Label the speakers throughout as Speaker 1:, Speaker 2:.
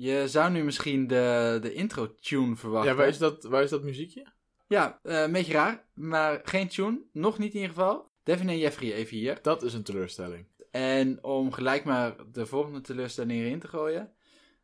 Speaker 1: Je zou nu misschien de, de intro-tune verwachten.
Speaker 2: Ja, waar is dat, waar is dat muziekje?
Speaker 1: Ja, eh, een beetje raar, maar geen tune. Nog niet in ieder geval. Devin en Jeffrey even hier.
Speaker 2: Dat is een teleurstelling.
Speaker 1: En om gelijk maar de volgende teleurstelling erin te gooien.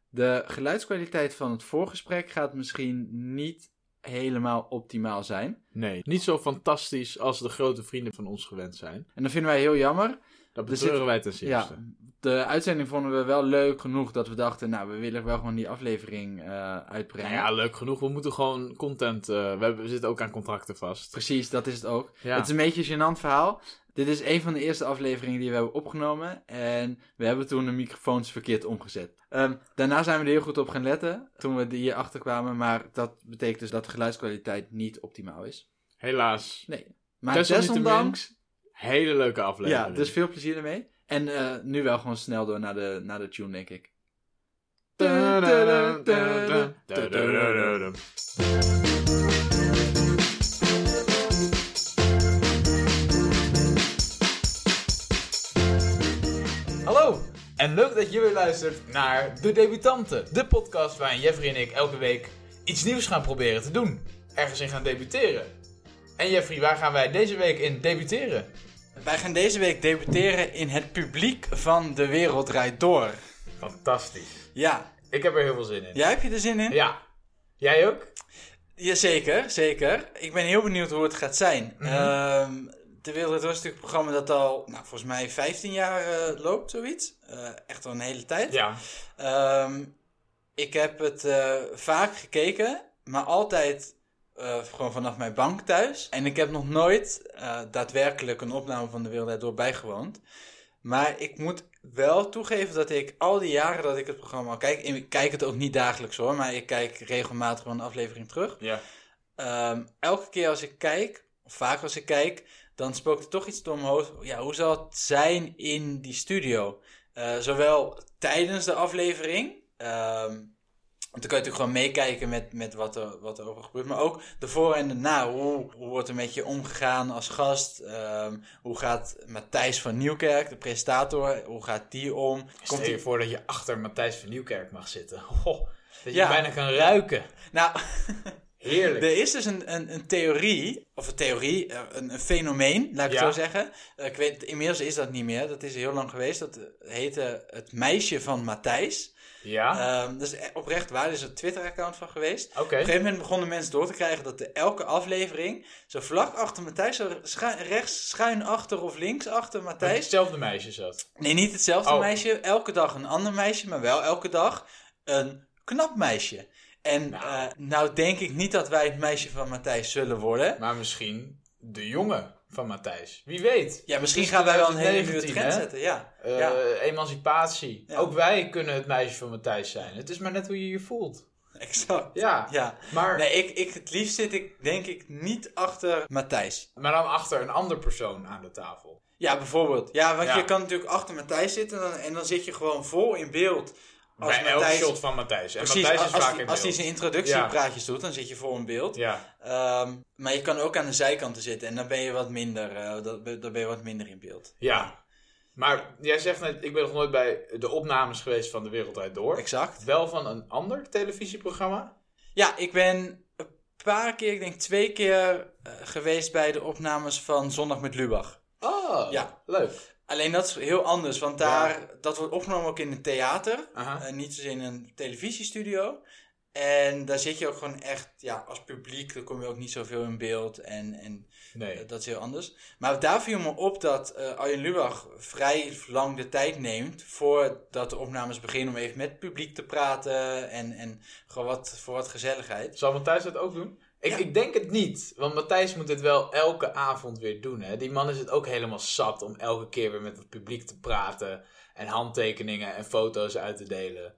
Speaker 1: De geluidskwaliteit van het voorgesprek gaat misschien niet helemaal optimaal zijn.
Speaker 2: Nee, niet zo fantastisch als de grote vrienden van ons gewend zijn.
Speaker 1: En dat vinden wij heel jammer.
Speaker 2: Dat betreuren
Speaker 1: zit-
Speaker 2: wij ten zeerste.
Speaker 1: Ja, de uitzending vonden we wel leuk genoeg dat we dachten, nou, we willen wel gewoon die aflevering eh, uitbrengen.
Speaker 2: Nou ja, leuk genoeg. We moeten gewoon content... eh, we, hebben, we zitten ook aan contracten vast.
Speaker 1: Precies, dat is het ook.
Speaker 2: Ja.
Speaker 1: Het is een beetje een gênant verhaal. Dit is een van de eerste afleveringen die we hebben opgenomen. En we hebben toen de microfoons verkeerd omgezet. Ehm, daarna zijn we er heel goed op gaan letten toen we hier achter kwamen. Maar dat betekent dus dat de geluidskwaliteit niet optimaal is.
Speaker 2: Helaas.
Speaker 1: Nee. Maar desondanks,
Speaker 2: Hele leuke aflevering.
Speaker 1: ja, dus veel plezier ermee. En eh, nu wel gewoon snel door naar de, naar de tune, denk ik.
Speaker 2: Hallo en leuk dat je weer luistert naar De Debutanten. De podcast waarin Jeffrey en ik elke week iets nieuws gaan proberen te doen. Ergens in gaan debuteren. En Jeffrey, waar gaan wij deze week in debuteren?
Speaker 1: Wij gaan deze week debuteren in het publiek van De Wereld Draait Door.
Speaker 2: Fantastisch.
Speaker 1: Ja,
Speaker 2: Ik heb er heel veel zin in.
Speaker 1: jij heb je er zin in?
Speaker 2: Ja. Jij ook?
Speaker 1: Jazeker, zeker. Ik ben heel benieuwd hoe het gaat zijn.
Speaker 2: Mhm.
Speaker 1: Ehm, de Wereld Draait Door is natuurlijk een programma dat al, nou, volgens mij 15 jaar eh, loopt, zoiets. Eh, echt al een hele tijd.
Speaker 2: Ja.
Speaker 1: Ehm, ik heb het eh, vaak gekeken, maar altijd eh, gewoon vanaf mijn bank thuis. En ik heb nog nooit eh, daadwerkelijk een opname van De Wereld Door bijgewoond. Maar ik moet wel toegeven dat ik al die jaren dat ik het programma al kijk... en Ik kijk het ook niet dagelijks hoor, maar ik kijk regelmatig wel een aflevering terug.
Speaker 2: Ja.
Speaker 1: Ehm, elke keer als ik kijk, of vaak als ik kijk, dan spookt er toch iets door mijn hoofd. Ja, hoe zal het zijn in die studio? Eh, zowel tijdens de aflevering. ehm, dan kan je natuurlijk gewoon meekijken met, met wat, er, wat er over gebeurt. Maar ook de voor en de na. Hoe, hoe wordt er met je omgegaan als gast? Ehm, hoe gaat Matthijs van Nieuwkerk, de presentator, hoe gaat die om?
Speaker 2: Stel je voor dat je achter Matthijs van Nieuwkerk mag zitten. Dat je
Speaker 1: Ja.
Speaker 2: bijna kan ruiken.
Speaker 1: Nou,
Speaker 2: Heerlijk.
Speaker 1: Er is dus een, een, een theorie, of een theorie, eh, een, een fenomeen, laat ik
Speaker 2: Ja.
Speaker 1: het zo zeggen. Eh, Ik weet, inmiddels is dat niet meer, dat is heel lang geweest. Dat heette Het Meisje van Matthijs.
Speaker 2: Ja?
Speaker 1: Ehm, is e- oprecht waar, er is een Twitter-account van geweest.
Speaker 2: Oké.
Speaker 1: Op een gegeven moment begonnen mensen door te krijgen dat de, elke aflevering, zo vlak achter Matthijs, zo schu- rechts schuin achter of links achter Matthijs.
Speaker 2: hetzelfde meisje zat.
Speaker 1: Nee, niet hetzelfde
Speaker 2: Oh.
Speaker 1: meisje. Elke dag een ander meisje, maar wel elke dag een knap meisje. En
Speaker 2: Nou.
Speaker 1: nou, nou denk ik niet dat wij het meisje van Matthijs zullen worden.
Speaker 2: Maar misschien de jongen van Matthijs. Wie weet.
Speaker 1: Ja, misschien gaan wij wel een hele nieuwe
Speaker 2: 2019,
Speaker 1: trend
Speaker 2: hè?
Speaker 1: zetten. Ja.
Speaker 2: Eh,
Speaker 1: ja,
Speaker 2: Emancipatie.
Speaker 1: Ja.
Speaker 2: Ook wij kunnen het meisje van Matthijs zijn. Het is maar net hoe je je voelt.
Speaker 1: exact.
Speaker 2: Ja.
Speaker 1: Ja.
Speaker 2: Maar,
Speaker 1: Nee, ik, ik, het liefst zit ik denk ik niet achter Matthijs.
Speaker 2: maar dan achter een ander persoon aan de tafel.
Speaker 1: Ja, bijvoorbeeld. Ja, want
Speaker 2: Ja.
Speaker 1: je kan natuurlijk achter Matthijs zitten en dan, en dan zit je gewoon vol in beeld. Als
Speaker 2: Bij elk
Speaker 1: Matthijs,
Speaker 2: shot van Matthijs. En
Speaker 1: precies,
Speaker 2: Matthijs is
Speaker 1: als,
Speaker 2: vaak
Speaker 1: die,
Speaker 2: in
Speaker 1: als hij zijn introductiepraatjes doet, dan zit je vol in beeld.
Speaker 2: Ja.
Speaker 1: Ehm, maar je kan ook aan de zijkanten zitten en dan ben je wat minder, eh, dan ben dan ben je wat minder in beeld.
Speaker 2: Ja. Maar jij zegt net, ik ben nog nooit bij de opnames geweest van De Wereld Draait Door.
Speaker 1: Exact.
Speaker 2: Wel van een ander televisieprogramma.
Speaker 1: Ja, ik ben een paar keer, ik denk twee keer eh, geweest bij de opnames van Zondag met Lubach.
Speaker 2: Oh,
Speaker 1: Ja.
Speaker 2: leuk.
Speaker 1: Alleen dat is heel anders, want daar, dat wordt opgenomen ook in een theater. Eh, niet zozeer in een televisiestudio. En daar zit je ook gewoon echt, ja, als publiek, dan kom je ook niet zoveel in beeld. En, en
Speaker 2: Nee.
Speaker 1: Eh, dat is heel anders. Maar daar viel me op dat eh Arjen Lubach vrij lang de tijd neemt voordat de opnames beginnen om even met het publiek te praten en, en gewoon wat, voor wat gezelligheid.
Speaker 2: Zal Matthijs dat ook doen? Ik,
Speaker 1: Ja.
Speaker 2: ik denk het niet. Want Matthijs moet het wel elke avond weer doen. Hè? Die man is het ook helemaal zat om elke keer weer met het publiek te praten. En handtekeningen en foto's uit te delen.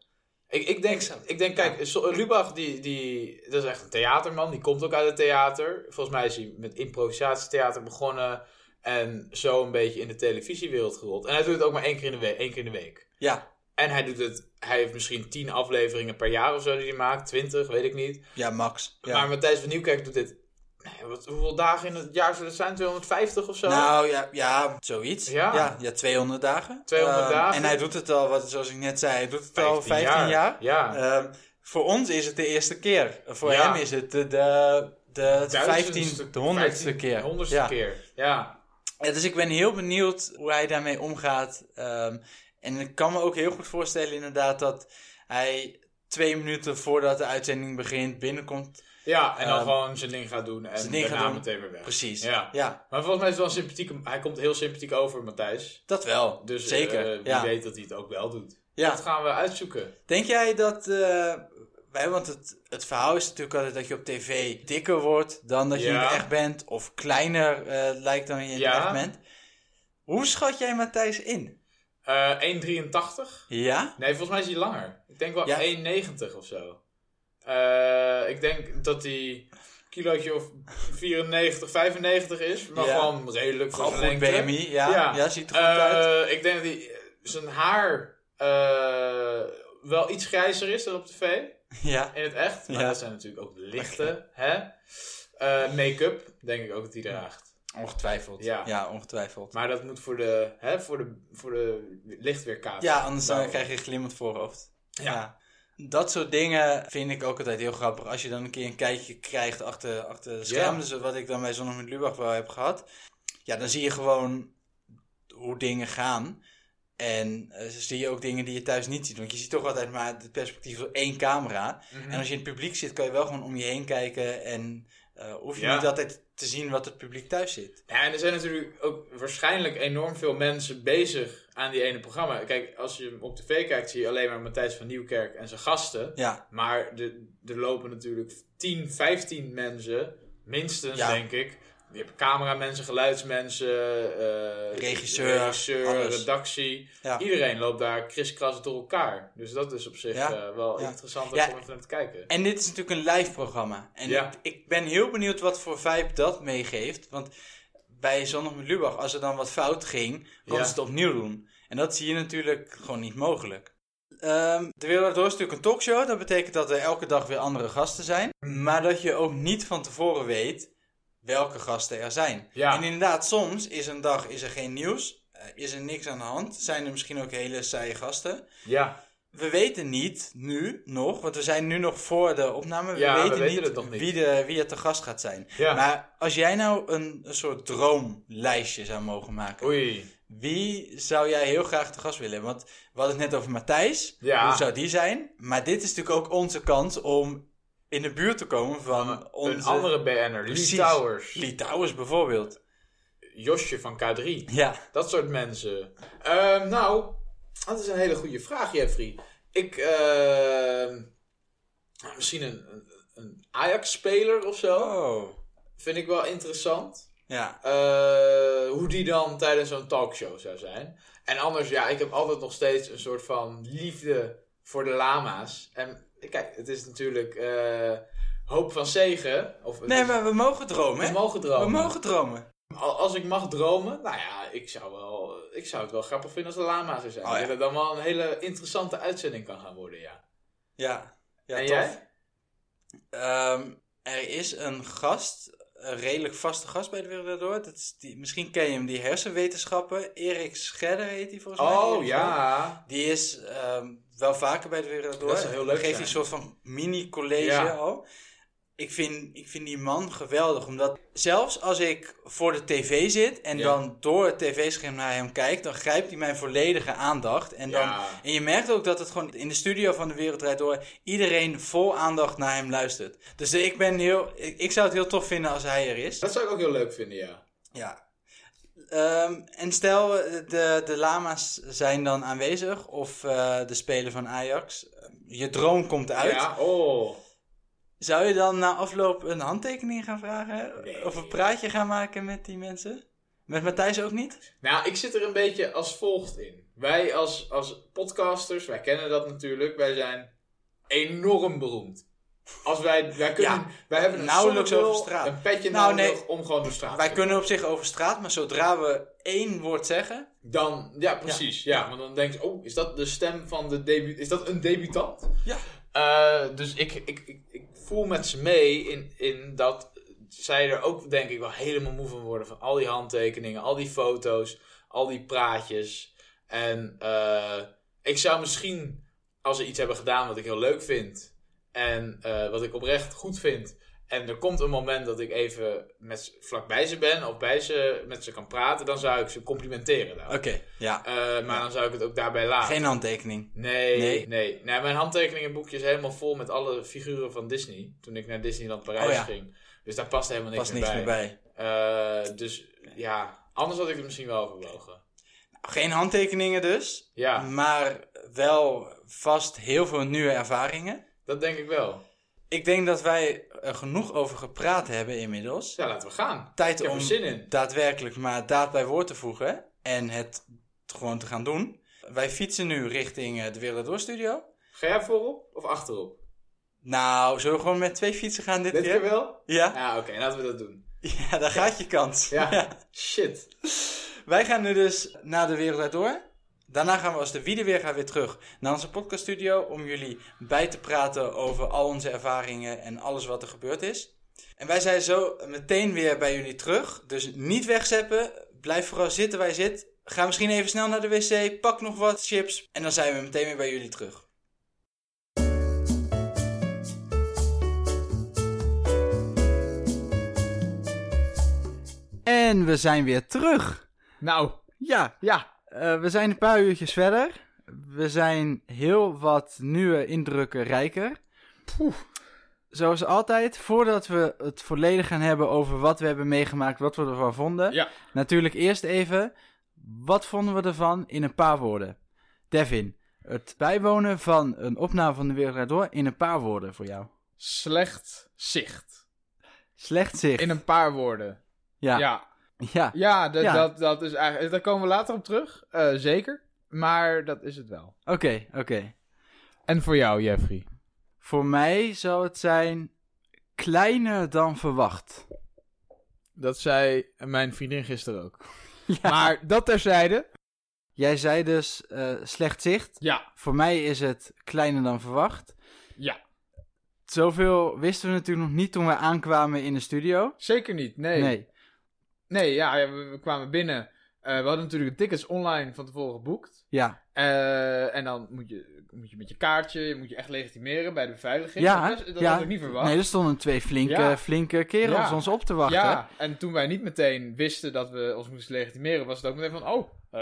Speaker 2: Ik, ik, denk, ik denk, kijk, Lubach, die, die, dat is echt een theaterman. Die komt ook uit het theater. Volgens mij is hij met improvisatietheater begonnen. En zo een beetje in de televisiewereld gerold. En hij doet het ook maar één keer in de week. Één keer in de week.
Speaker 1: Ja,
Speaker 2: En hij doet het, hij heeft misschien tien afleveringen per jaar of zo die hij maakt. Twintig, weet ik niet.
Speaker 1: ja Max. Ja.
Speaker 2: Maar Matthijs van Nieuwkerk doet dit Nee, wat, hoeveel dagen in het jaar zullen het zijn? 250 of zo?
Speaker 1: Nou ja, ja zoiets.
Speaker 2: Ja.
Speaker 1: Ja, ja, 200 dagen.
Speaker 2: 200
Speaker 1: Ehm,
Speaker 2: dagen.
Speaker 1: En hij doet het al, wat, zoals ik net zei, hij doet het al 15 jaar.
Speaker 2: Ja.
Speaker 1: Ehm, voor ons is het de eerste keer. Voor hem is het de, de, de
Speaker 2: Duizendste-
Speaker 1: 15, de honderdste
Speaker 2: 15
Speaker 1: keer.
Speaker 2: Honderdste keer, ja.
Speaker 1: Ja, dus ik ben heel benieuwd hoe hij daarmee omgaat. Ehm, en ik kan me ook heel goed voorstellen inderdaad dat hij twee minuten voordat de uitzending begint binnenkomt.
Speaker 2: Ja, en dan
Speaker 1: Ehm,
Speaker 2: gewoon zijn ding gaat doen en
Speaker 1: ding
Speaker 2: daarna meteen weer weg.
Speaker 1: Precies.
Speaker 2: Ja.
Speaker 1: ja
Speaker 2: Maar volgens mij is het wel een sympathieke... Hij komt heel sympathiek over, Matthijs.
Speaker 1: dat wel.
Speaker 2: Dus
Speaker 1: Zeker.
Speaker 2: eh, wie
Speaker 1: ja.
Speaker 2: weet dat hij het ook wel doet.
Speaker 1: Ja.
Speaker 2: Dat gaan we uitzoeken.
Speaker 1: Denk jij dat eh, wij, want het, het verhaal is natuurlijk altijd dat je op tv dikker wordt dan dat je in
Speaker 2: Ja.
Speaker 1: echt bent, of kleiner eh, lijkt dan je in echt bent. Hoe schat jij Matthijs in?
Speaker 2: Eh 1,83?
Speaker 1: Ja?
Speaker 2: Nee, volgens mij is hij langer. Ik denk wel
Speaker 1: Ja.
Speaker 2: 1,90 of zo. Eh, ik denk dat hij kilootje of 94, 95 is. Maar
Speaker 1: Ja.
Speaker 2: gewoon redelijk voor zijn lengte.
Speaker 1: BMI, ja.
Speaker 2: Ja.
Speaker 1: ja. ziet er goed uit.
Speaker 2: Eh, ik denk dat hij zijn haar eh, wel iets grijzer is dan op tv.
Speaker 1: Ja.
Speaker 2: In het echt. Maar dat zijn natuurlijk ook lichte. Hè? Eh, Make-up, denk ik ook dat hij draagt.
Speaker 1: Ongetwijfeld.
Speaker 2: Ja.
Speaker 1: Ja, ongetwijfeld.
Speaker 2: Maar dat moet voor de, hè, voor de, voor de lichtweerkaart.
Speaker 1: Ja, anders dan krijg je een glimmend voorhoofd.
Speaker 2: Ja.
Speaker 1: Dat soort dingen vind ik ook altijd heel grappig. Als je dan een keer een kijkje krijgt achter, achter de schermen. Dus wat ik dan bij Zondag met Lubach wel heb gehad. Ja, dan zie je gewoon hoe dingen gaan. En eh, zie je ook dingen die je thuis niet ziet. Want je ziet toch altijd maar het perspectief door één camera.
Speaker 2: Mhm.
Speaker 1: En als je in het publiek zit, kan je wel gewoon om je heen kijken. En eh, hoef je
Speaker 2: Ja.
Speaker 1: niet altijd te zien wat het publiek thuis zit.
Speaker 2: Ja, en er zijn natuurlijk ook waarschijnlijk enorm veel mensen bezig aan die ene programma. Kijk, als je op tv kijkt, zie je alleen maar Matthijs van Nieuwkerk en zijn gasten.
Speaker 1: Ja,
Speaker 2: Maar er lopen natuurlijk 10, 15 mensen, minstens
Speaker 1: Ja.
Speaker 2: denk ik. Je hebt cameramensen, geluidsmensen, eh,
Speaker 1: Regisseur,
Speaker 2: regisseur redactie.
Speaker 1: ja.
Speaker 2: Iedereen loopt daar kriskras door elkaar. Dus dat is op zich
Speaker 1: Ja.
Speaker 2: eh, wel
Speaker 1: Ja.
Speaker 2: interessant om even naar te kijken.
Speaker 1: En dit is natuurlijk een live programma. En ik, ik ben heel benieuwd wat voor vibe dat meegeeft. Want bij Zondag met Lubach, als er dan wat fout ging, kon
Speaker 2: Ja.
Speaker 1: ze het opnieuw doen. En dat zie je natuurlijk gewoon niet mogelijk. Ehm de Wereld Door is natuurlijk een talkshow. Dat betekent dat er elke dag weer andere gasten zijn. Maar dat je ook niet van tevoren weet welke gasten er zijn.
Speaker 2: Ja.
Speaker 1: En inderdaad, soms is een dag is er geen nieuws. eh, is er niks aan de hand. Zijn er misschien ook hele saaie gasten.
Speaker 2: Ja,
Speaker 1: We weten niet nu nog, want we zijn nu nog voor de opname. We
Speaker 2: Ja, we
Speaker 1: weten niet,
Speaker 2: het.
Speaker 1: Wie, de, wie er te gast gaat zijn.
Speaker 2: ja.
Speaker 1: Maar als jij nou een, een soort droomlijstje zou mogen maken.
Speaker 2: Oei.
Speaker 1: Wie zou jij heel graag te gast willen hebben? Want we hadden het net over Matthijs.
Speaker 2: Ja.
Speaker 1: Hoe zou die zijn? Maar dit is natuurlijk ook onze kans om in de buurt te komen van
Speaker 2: Een
Speaker 1: onze...
Speaker 2: andere BN'er, Lee. Towers,
Speaker 1: Lee Towers bijvoorbeeld.
Speaker 2: Josje van K3.
Speaker 1: Ja.
Speaker 2: Dat soort mensen. Ehm, nou, dat is een hele goede vraag, Jeffrey. Ik, ehm, misschien een, een, een Ajax-speler of zo.
Speaker 1: Oh.
Speaker 2: Vind ik wel interessant.
Speaker 1: Ja.
Speaker 2: Eh, hoe die dan tijdens zo'n talkshow zou zijn. En anders, ja, ik heb altijd nog steeds een soort van liefde voor de lama's. En kijk, het is natuurlijk eh, hoop van zegen. Of
Speaker 1: Nee, maar we mogen dromen,
Speaker 2: we mogen
Speaker 1: We
Speaker 2: dromen.
Speaker 1: mogen dromen.
Speaker 2: Al- Als ik mag dromen, nou ja, ik zou, wel, ik zou het wel grappig vinden als de lama zou zijn.
Speaker 1: Oh, ja.
Speaker 2: dat het dan wel een hele interessante uitzending kan gaan worden, ja.
Speaker 1: Ja. Ja,
Speaker 2: en
Speaker 1: tof.
Speaker 2: jij?
Speaker 1: Ehm, er is een gast, een redelijk vaste gast bij de Wereld Door. Dat is die, misschien ken je hem, die hersenwetenschapper. Erik Scherder heet hij volgens mij.
Speaker 2: Oh, ja.
Speaker 1: Die is ehm, wel vaker bij de Wereld Door.
Speaker 2: Dat zou heel leuk
Speaker 1: geeft hij een soort van mini-college
Speaker 2: Ja.
Speaker 1: al. Ik vind, ik vind die man geweldig, omdat zelfs als ik voor de tv zit en
Speaker 2: Ja.
Speaker 1: dan door het tv-scherm naar hem kijk, dan grijpt hij mijn volledige aandacht. En, dan,
Speaker 2: Ja.
Speaker 1: en je merkt ook dat het gewoon in de studio van de Wereld Draait Door iedereen vol aandacht naar hem luistert. Dus ik ben heel, ik, ik zou het heel tof vinden als hij er is.
Speaker 2: Dat zou ik ook heel leuk vinden, ja.
Speaker 1: Ja. Ehm, en stel, de, de lama's zijn dan aanwezig, of eh, de speler van Ajax. Je droom komt uit.
Speaker 2: Ja, oh.
Speaker 1: Zou je dan na afloop een handtekening gaan vragen?
Speaker 2: Nee.
Speaker 1: Of een praatje gaan maken met die mensen? Met Matthijs ook niet?
Speaker 2: Nou, ik zit er een beetje als volgt in. Wij als, als podcasters, wij kennen dat natuurlijk, wij zijn enorm beroemd. Als wij, wij kunnen,
Speaker 1: Ja,
Speaker 2: wij hebben een
Speaker 1: nauwelijks over straat.
Speaker 2: een petje
Speaker 1: Nou, nee.
Speaker 2: om gewoon door straat
Speaker 1: Wij kunnen op zich over straat, maar zodra we één woord zeggen...
Speaker 2: Dan, ja, precies. Ja, want dan denk je, oh, is dat de stem van de debuut? Is dat een debutant?
Speaker 1: Ja.
Speaker 2: Eh, dus ik, ik, ik, ik voel met ze mee in, in dat zij er ook denk ik wel helemaal moe van worden. Van al die handtekeningen, al die foto's, al die praatjes. En eh, ik zou misschien, als ze iets hebben gedaan wat ik heel leuk vind. En eh, wat ik oprecht goed vind. En er komt een moment dat ik even met, vlakbij ze ben of bij ze, met ze kan praten. Dan zou ik ze complimenteren.
Speaker 1: Oké, ja.
Speaker 2: Eh, maar dan zou ik het ook daarbij laten.
Speaker 1: Geen handtekening.
Speaker 2: Nee,
Speaker 1: Nee.
Speaker 2: nee, nee. mijn handtekeningenboekje is helemaal vol met alle figuren van Disney. Toen ik naar Disneyland Parijs
Speaker 1: Oh ja.
Speaker 2: ging. Dus daar past helemaal niks,
Speaker 1: Pas
Speaker 2: meer,
Speaker 1: niks
Speaker 2: bij.
Speaker 1: meer bij.
Speaker 2: Eh, dus ja, anders had ik het misschien wel overwogen.
Speaker 1: Geen handtekeningen dus.
Speaker 2: Ja,
Speaker 1: Maar wel vast heel veel nieuwe ervaringen.
Speaker 2: dat denk ik wel.
Speaker 1: Ik denk dat wij er genoeg over gepraat hebben inmiddels.
Speaker 2: Ja, laten we gaan.
Speaker 1: Tijd om
Speaker 2: er
Speaker 1: daadwerkelijk maar daad bij woord te voegen. En het gewoon te gaan doen. Wij fietsen nu richting eh, de Wereld Door Studio.
Speaker 2: Ga jij voorop of achterop?
Speaker 1: Nou, zullen we gewoon met twee fietsen gaan dit,
Speaker 2: Dit
Speaker 1: keer?
Speaker 2: keer wel?
Speaker 1: Ja?
Speaker 2: Ja, oké, laten we dat doen.
Speaker 1: Ja, daar gaat je kans.
Speaker 2: Ja. Shit.
Speaker 1: Wij gaan nu dus naar de Wereld Door. Daarna gaan we als de Wiede weer gaan weer terug naar onze podcaststudio om jullie bij te praten over al onze ervaringen en alles wat er gebeurd is. En wij zijn zo meteen weer bij jullie terug. Dus niet wegzeppen. Blijf vooral zitten waar je zit. Ga misschien even snel naar de wc. Pak nog wat chips. En dan zijn we meteen weer bij jullie terug. En we zijn weer terug.
Speaker 2: Nou,
Speaker 1: Ja,
Speaker 2: ja.
Speaker 1: Eh, we zijn een paar uurtjes verder. We zijn heel wat nieuwe indrukken rijker. Zoals altijd, voordat we het volledig gaan hebben over wat we hebben meegemaakt, wat we ervan vonden.
Speaker 2: Ja.
Speaker 1: Natuurlijk eerst even, wat vonden we ervan in een paar woorden? Devin, het bijwonen van een opname van de Wereld Door in een paar woorden voor jou.
Speaker 2: Slecht zicht.
Speaker 1: Slecht zicht.
Speaker 2: In een paar woorden.
Speaker 1: Ja.
Speaker 2: Ja.
Speaker 1: Ja.
Speaker 2: Ja, dat,
Speaker 1: Ja.
Speaker 2: Dat, dat is eigenlijk. Daar komen we later op terug. Eh, zeker. Maar dat is het wel.
Speaker 1: Oké, oké.
Speaker 2: En voor jou, Jeffrey?
Speaker 1: Voor mij zou het zijn kleiner dan verwacht.
Speaker 2: Dat zei mijn vriendin gisteren ook.
Speaker 1: Ja.
Speaker 2: Maar dat terzijde.
Speaker 1: Jij zei dus eh, slecht zicht.
Speaker 2: Ja.
Speaker 1: Voor mij is het kleiner dan verwacht.
Speaker 2: Ja.
Speaker 1: Zoveel wisten we natuurlijk nog niet toen we aankwamen in de studio.
Speaker 2: Zeker niet. Nee. Nee,
Speaker 1: Nee.
Speaker 2: ja, ja, we, we kwamen binnen. Eh, we hadden natuurlijk de tickets online van tevoren geboekt.
Speaker 1: Ja.
Speaker 2: Eh, en dan moet je, moet je met je kaartje, je moet je echt legitimeren bij de beveiliging.
Speaker 1: Ja,
Speaker 2: dat, is- dat
Speaker 1: ja.
Speaker 2: had ik niet verwacht.
Speaker 1: Nee, er stonden twee flinke,
Speaker 2: Ja.
Speaker 1: flinke kerels
Speaker 2: Ja.
Speaker 1: ons op te wachten.
Speaker 2: Ja, en toen wij niet meteen wisten dat we ons moesten legitimeren, was het ook meteen van, oh, eh,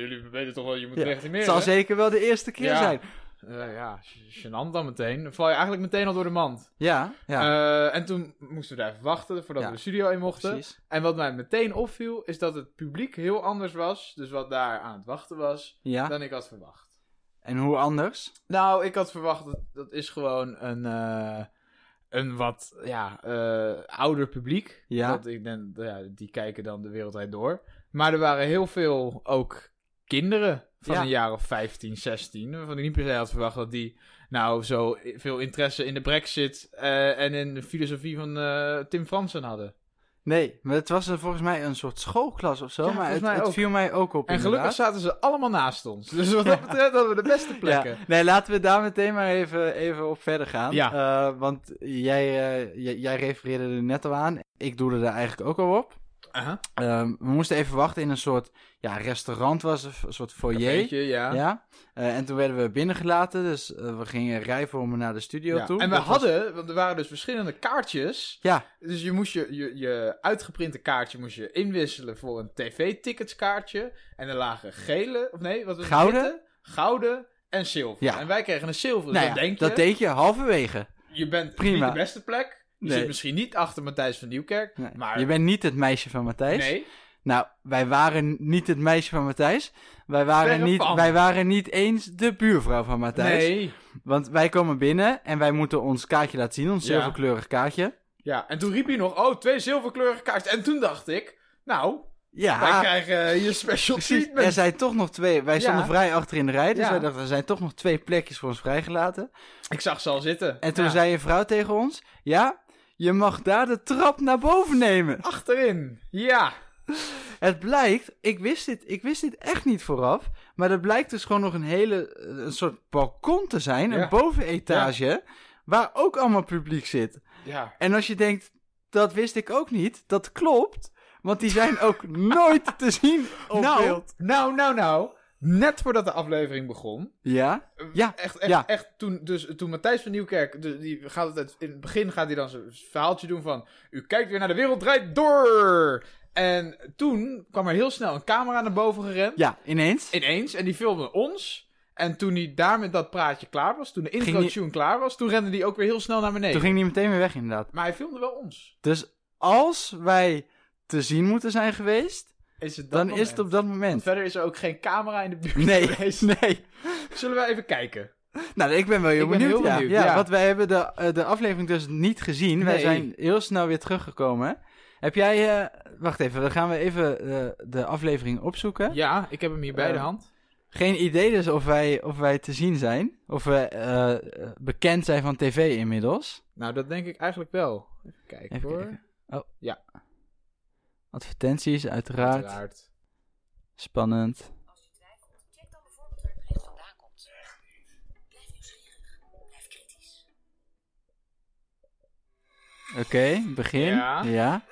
Speaker 2: jullie weten toch wel, je moet legitimeren.
Speaker 1: Het zal zeker wel de eerste keer zijn.
Speaker 2: Eh, ja, gênant dan meteen. Dan val je eigenlijk meteen al door de mand.
Speaker 1: Ja, ja,
Speaker 2: Eh, en toen moesten we daar even wachten voordat
Speaker 1: Ja,
Speaker 2: we de studio in mochten.
Speaker 1: precies.
Speaker 2: En wat mij meteen opviel, is dat het publiek heel anders was. Dus wat daar aan het wachten was,
Speaker 1: Ja.
Speaker 2: dan ik had verwacht.
Speaker 1: En hoe anders?
Speaker 2: Nou, ik had verwacht, dat, dat is gewoon een, eh, een wat ja, ouder publiek.
Speaker 1: Ja.
Speaker 2: Dat ik denk, ja, die kijken dan de wereldwijd door. Maar er waren heel veel ook kinderen van
Speaker 1: Ja.
Speaker 2: een jaar of 15, 16. Waarvan ik niet per se had verwacht dat die nou zo veel interesse in de brexit eh, en in de filosofie van eh, Tim Fransen hadden.
Speaker 1: Nee, maar het was er volgens mij een soort schoolklas of zo.
Speaker 2: Ja,
Speaker 1: maar het, viel mij ook op.
Speaker 2: En gelukkig zaten ze allemaal naast ons. Dus wat dat betreft hadden we de beste plekken.
Speaker 1: Ja. Nee, laten we daar meteen maar even, even op verder gaan.
Speaker 2: Ja.
Speaker 1: Eh, want jij, jij, jij refereerde er net al aan. Ik doelde daar eigenlijk ook al op. Ehm, we moesten even wachten in een soort ja, restaurant, was het, een soort foyer.
Speaker 2: Cafeetje, ja.
Speaker 1: Ja. Eh, en toen werden we binnengelaten, dus eh, we gingen rijvormen naar de studio
Speaker 2: Ja.
Speaker 1: toe.
Speaker 2: En we
Speaker 1: Dat was-
Speaker 2: hadden, want er waren dus verschillende kaartjes.
Speaker 1: Ja,
Speaker 2: Dus je moest je, je, je uitgeprinte kaartje moest je inwisselen voor een tv-ticketskaartje. En er lagen gele, of nee, wat was het?
Speaker 1: Gouden?
Speaker 2: Witte, gouden en zilver.
Speaker 1: Ja.
Speaker 2: En wij kregen een zilver. Dus
Speaker 1: nou
Speaker 2: dan
Speaker 1: ja,
Speaker 2: denk je,
Speaker 1: dat deed je halverwege.
Speaker 2: je bent
Speaker 1: Prima.
Speaker 2: niet de beste plek. Je
Speaker 1: Nee.
Speaker 2: zit misschien niet achter Matthijs van Nieuwkerk.
Speaker 1: Nee,
Speaker 2: Maar
Speaker 1: Je bent niet het meisje van Matthijs.
Speaker 2: nee,
Speaker 1: Nou, wij waren niet het meisje van Matthijs. Wij waren,
Speaker 2: Verre
Speaker 1: niet,
Speaker 2: van.
Speaker 1: wij waren niet eens de buurvrouw van Matthijs.
Speaker 2: nee.
Speaker 1: Want wij komen binnen en wij moeten ons kaartje laten zien, ons
Speaker 2: Ja.
Speaker 1: zilverkleurig kaartje.
Speaker 2: Ja, en toen riep hij nog, oh, twee zilverkleurige kaartjes. En toen dacht ik, nou,
Speaker 1: Ja,
Speaker 2: wij krijgen hier special
Speaker 1: precies.
Speaker 2: treatment.
Speaker 1: Er zijn toch nog twee. Wij stonden
Speaker 2: Ja.
Speaker 1: vrij achter in de rij, dus
Speaker 2: Ja.
Speaker 1: wij dachten er zijn toch nog twee plekjes voor ons vrijgelaten.
Speaker 2: Ik zag ze al zitten.
Speaker 1: En toen
Speaker 2: Ja.
Speaker 1: zei een vrouw tegen ons: Ja, je mag daar de trap naar boven nemen.
Speaker 2: Achterin, ja.
Speaker 1: Het blijkt, ik wist dit, ik wist dit echt niet vooraf, maar er blijkt dus gewoon nog een hele, een soort balkon te zijn,
Speaker 2: Ja.
Speaker 1: een bovenetage, waar ook allemaal publiek zit.
Speaker 2: Ja,
Speaker 1: En als je denkt, dat wist ik ook niet. Dat klopt. Want die zijn ook nooit te zien op
Speaker 2: nou,
Speaker 1: beeld.
Speaker 2: nou, nou, nou. Net voordat de aflevering begon.
Speaker 1: Ja? Ja,
Speaker 2: Echt, echt,
Speaker 1: ja.
Speaker 2: echt toen, dus, toen Matthijs van Nieuwkerk, de- die gaat altijd, in het begin gaat hij dan zijn verhaaltje doen van, u kijkt weer naar de wereld draait door. En toen kwam er heel snel een camera naar boven gerend,
Speaker 1: Ja, ineens.
Speaker 2: ineens, en die filmde ons. En toen hij daar met dat praatje klaar was, toen de intro
Speaker 1: die-
Speaker 2: tune klaar was, toen rende hij ook weer heel snel naar beneden.
Speaker 1: Toen ging die meteen weer weg, inderdaad.
Speaker 2: Maar hij filmde wel ons.
Speaker 1: Dus als wij te zien moeten zijn geweest,
Speaker 2: Is het dat
Speaker 1: dan
Speaker 2: moment.
Speaker 1: is het op dat
Speaker 2: Want
Speaker 1: moment.
Speaker 2: verder is er ook geen camera in de buurt
Speaker 1: Nee,
Speaker 2: geweest.
Speaker 1: nee.
Speaker 2: Zullen we even kijken?
Speaker 1: Nou, ik ben wel heel
Speaker 2: ben
Speaker 1: benieuwd.
Speaker 2: heel
Speaker 1: ja.
Speaker 2: benieuwd,
Speaker 1: ja.
Speaker 2: ja.
Speaker 1: want wij hebben de, eh, de aflevering dus niet gezien. Wij zijn heel snel weer teruggekomen. Heb jij... eh, wacht even, dan gaan we even eh, de aflevering opzoeken.
Speaker 2: Ja, ik heb hem hier bij de hand.
Speaker 1: Geen idee dus of wij, of wij te zien zijn. Of we bekend zijn van tv inmiddels.
Speaker 2: Nou, dat denk ik eigenlijk wel. Even kijken
Speaker 1: Even
Speaker 2: hoor.
Speaker 1: kijken. Oh.
Speaker 2: Ja.
Speaker 1: Advertenties, uiteraard.
Speaker 2: Uiteraard.
Speaker 1: Spannend.
Speaker 3: Als je twijfelt, check dan bijvoorbeeld waar het bericht vandaan komt. Blijf nieuwsgierig. Blijf kritisch.
Speaker 1: Oké, begin.
Speaker 2: Ja.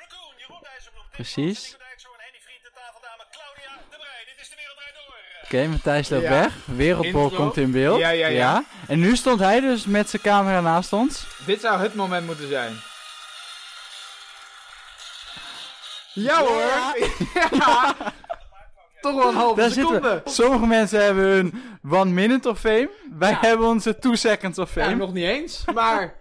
Speaker 1: Precies.
Speaker 4: Nico Dijkshoorn, Henny Vriend, de tafeldame Claudia de Breij. Dit is de wereld draait door.
Speaker 1: Oké, Matthijs loopt
Speaker 2: Ja.
Speaker 1: weg. Wereldbol
Speaker 2: Intro.
Speaker 1: komt in beeld.
Speaker 2: Ja, ja, ja.
Speaker 1: En nu stond hij dus met zijn camera naast ons.
Speaker 2: Dit zou het moment moeten zijn. Ja hoor! Ja. Toch wel een halve
Speaker 1: Daar
Speaker 2: seconde.
Speaker 1: Sommige mensen hebben hun one minute of fame. Wij
Speaker 2: Ja.
Speaker 1: hebben onze two seconds of
Speaker 2: Ja,
Speaker 1: fame.
Speaker 2: nog niet eens, maar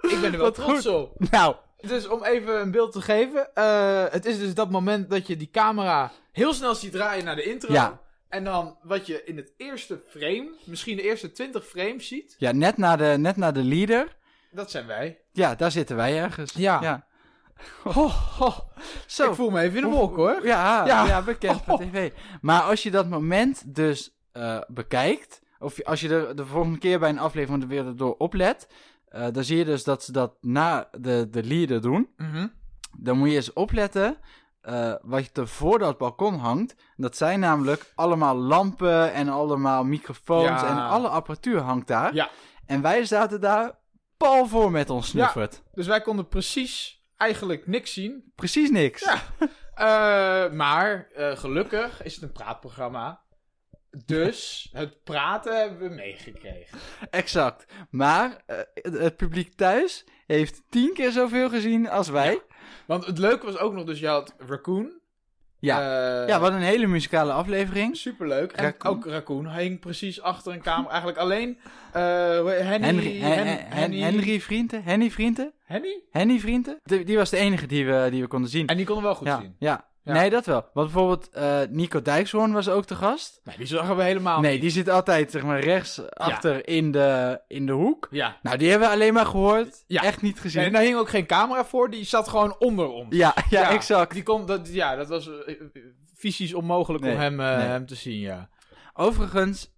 Speaker 2: ik ben er wel
Speaker 1: Wat
Speaker 2: trots
Speaker 1: goed.
Speaker 2: op.
Speaker 1: Nou,
Speaker 2: Dus om even een beeld te geven. eh, het is dus dat moment dat je die camera heel snel ziet draaien naar de intro.
Speaker 1: Ja.
Speaker 2: En dan wat je in het eerste frame, misschien de eerste 20 frames ziet.
Speaker 1: ja, net na de, net na de leader.
Speaker 2: Dat zijn wij.
Speaker 1: Ja, daar zitten wij ergens.
Speaker 2: Ja.
Speaker 1: ja. Zo.
Speaker 2: Ik voel me even in de wolk hoor.
Speaker 1: Ja,
Speaker 2: Ja.
Speaker 1: ja. bekend van tv. Maar als je dat moment dus eh, bekijkt, of als je er de volgende keer bij een aflevering van de wereld door oplet, eh, dan zie je dus dat ze dat na de, de leader doen.
Speaker 2: Mhm.
Speaker 1: Dan moet je eens opletten eh, wat er voor dat balkon hangt. Dat zijn namelijk allemaal lampen en allemaal microfoons
Speaker 2: Ja.
Speaker 1: en alle apparatuur hangt daar.
Speaker 2: Ja.
Speaker 1: En wij zaten daar pal voor met ons snuffert.
Speaker 2: Dus wij konden precies eigenlijk niks zien.
Speaker 1: Precies niks.
Speaker 2: Ja. Eh, maar eh, gelukkig is het een praatprogramma. Dus het praten hebben we meegekregen.
Speaker 1: Exact. Maar eh, het, het publiek thuis heeft tien keer zoveel gezien als wij.
Speaker 2: Want het leuke was ook nog, dus je had Raccoon.
Speaker 1: Ja,
Speaker 2: Eh,
Speaker 1: ja wat een hele muzikale aflevering.
Speaker 2: Superleuk. En
Speaker 1: Raccoon.
Speaker 2: ook Raccoon hing precies achter een kamer. Eigenlijk alleen eh, Henny...
Speaker 1: Henry, Hen-
Speaker 2: Hen-
Speaker 1: Hen- Henry Vrienden? Henny Vrienden?
Speaker 2: Henny?
Speaker 1: Henny Vrienden? Die, die was de enige die we, die we konden zien.
Speaker 2: En die konden we wel goed
Speaker 1: ja,
Speaker 2: zien.
Speaker 1: ja.
Speaker 2: Ja.
Speaker 1: nee, dat wel. Want bijvoorbeeld eh, Nico Dijkshoorn was ook te gast.
Speaker 2: Nee, die zagen we helemaal
Speaker 1: nee,
Speaker 2: niet.
Speaker 1: die zit altijd zeg maar rechts achter in, de, in de hoek.
Speaker 2: Ja.
Speaker 1: Nou, die hebben we alleen maar gehoord.
Speaker 2: Ja.
Speaker 1: Echt niet gezien.
Speaker 2: Nee, daar hing ook geen camera voor. Die zat gewoon onder ons.
Speaker 1: ja, ja, exact.
Speaker 2: Die kon, dat, ja, dat was eh, eh, fysisch onmogelijk
Speaker 1: Nee,
Speaker 2: om hem,
Speaker 1: nee.
Speaker 2: hem te zien, ja.
Speaker 1: Overigens,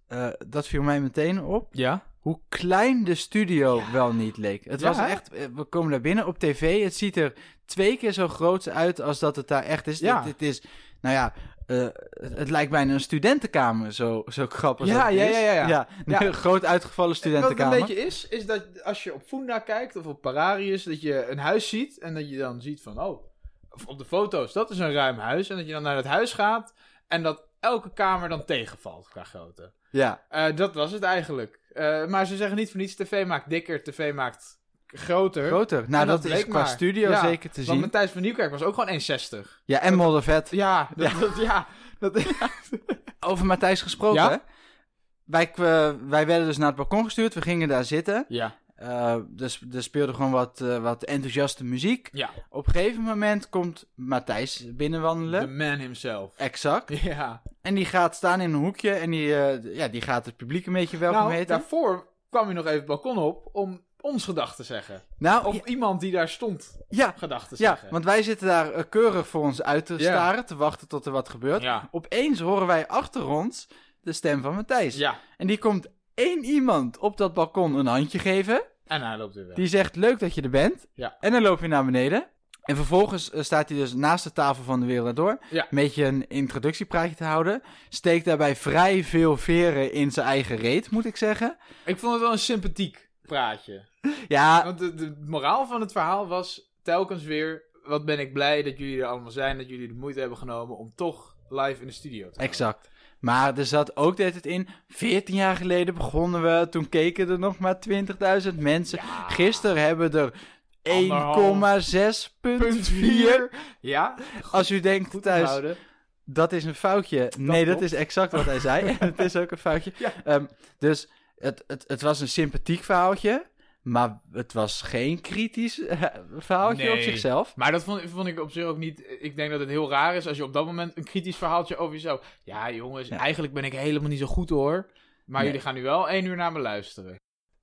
Speaker 1: dat viel mij meteen op.
Speaker 2: Ja?
Speaker 1: Hoe klein de studio wel niet leek. Het
Speaker 2: Ja,
Speaker 1: was echt, eh, we komen daar binnen op tv. Het ziet er twee keer zo groot uit als dat het daar echt is.
Speaker 2: Ja.
Speaker 1: Dit, dit is, nou ja, eh, het, lijkt bijna een studentenkamer, zo, zo grappig
Speaker 2: Ja, ja, ja, ja, ja.
Speaker 1: een groot uitgevallen
Speaker 2: Wat het
Speaker 1: studentenkamer.
Speaker 2: een beetje is, is dat als je op Funda kijkt of op Pararius, dat je een huis ziet en dat je dan ziet van, oh, op de foto's, dat is een ruim huis. En dat je dan naar het huis gaat en dat elke kamer dan tegenvalt qua grootte.
Speaker 1: Ja,
Speaker 2: Eh, dat was het eigenlijk. Eh, maar ze zeggen niet voor niets, tv maakt dikker, tv maakt groter.
Speaker 1: groter. Nou,
Speaker 2: En
Speaker 1: dat,
Speaker 2: dat
Speaker 1: is qua
Speaker 2: maar.
Speaker 1: studio
Speaker 2: Ja,
Speaker 1: zeker te
Speaker 2: Want
Speaker 1: zien.
Speaker 2: Matthijs van Nieuwkerk was ook gewoon 1,60.
Speaker 1: Ja, en moddervet.
Speaker 2: Ja, dat, ja. Dat, ja dat,
Speaker 1: Over Matthijs gesproken.
Speaker 2: Ja?
Speaker 1: Wij, kwa- wij werden dus naar het balkon gestuurd. We gingen daar zitten.
Speaker 2: ja.
Speaker 1: Eh, dus er speelde gewoon wat, eh, wat enthousiaste muziek.
Speaker 2: Ja,
Speaker 1: Op een gegeven moment komt Matthijs binnenwandelen.
Speaker 2: the man himself.
Speaker 1: Exact.
Speaker 2: Ja.
Speaker 1: En die gaat staan in een hoekje en die, eh, ja, die gaat het publiek een beetje welkom
Speaker 2: nou,
Speaker 1: heten.
Speaker 2: daarvoor kwam hij nog even het balkon op om ons gedag te zeggen.
Speaker 1: nou,
Speaker 2: Of iemand die daar stond
Speaker 1: ja,
Speaker 2: gedag te
Speaker 1: ja,
Speaker 2: zeggen.
Speaker 1: want wij zitten daar eh, keurig voor ons uit te
Speaker 2: Ja.
Speaker 1: staren, te wachten tot er wat gebeurt.
Speaker 2: Ja.
Speaker 1: Opeens horen wij achter ons de stem van Matthijs.
Speaker 2: Ja,
Speaker 1: En die komt één iemand op dat balkon een handje geven.
Speaker 2: en hij loopt weer weg.
Speaker 1: Die zegt, leuk dat je er bent.
Speaker 2: Ja.
Speaker 1: En dan loop je naar beneden. En vervolgens eh, staat hij dus naast de tafel van de wereld door.
Speaker 2: Ja.
Speaker 1: Een beetje een introductiepraatje te houden. Steekt daarbij vrij veel veren in zijn eigen reet, moet ik zeggen.
Speaker 2: Ik vond het wel een sympathiek praatje.
Speaker 1: Ja,
Speaker 2: Want de, de moraal van het verhaal was... telkens weer, wat ben ik blij dat jullie er allemaal zijn, dat jullie de moeite hebben genomen om toch live in de studio te komen.
Speaker 1: Exact. Maar er zat ook dit het in. 14 jaar geleden begonnen we. Toen keken er nog maar 20.000 mensen. Gisteren hebben er 1,6,4.
Speaker 2: Ja,
Speaker 1: Als u denkt
Speaker 2: goed
Speaker 1: thuis,
Speaker 2: onthouden.
Speaker 1: dat is een foutje. nee, dat is exact wat hij zei. En het is ook een foutje.
Speaker 2: Ja.
Speaker 1: Ehm, dus het, het, het was een sympathiek verhaaltje. Maar het was geen kritisch eh, verhaaltje op zichzelf.
Speaker 2: Maar dat vond, vond ik op zich ook niet. Ik denk dat het heel raar is als je op dat moment een kritisch verhaaltje over jezelf. Ja, jongens,
Speaker 1: Ja.
Speaker 2: eigenlijk ben ik helemaal niet zo goed hoor. Maar
Speaker 1: Nee.
Speaker 2: jullie gaan nu wel één uur naar me luisteren.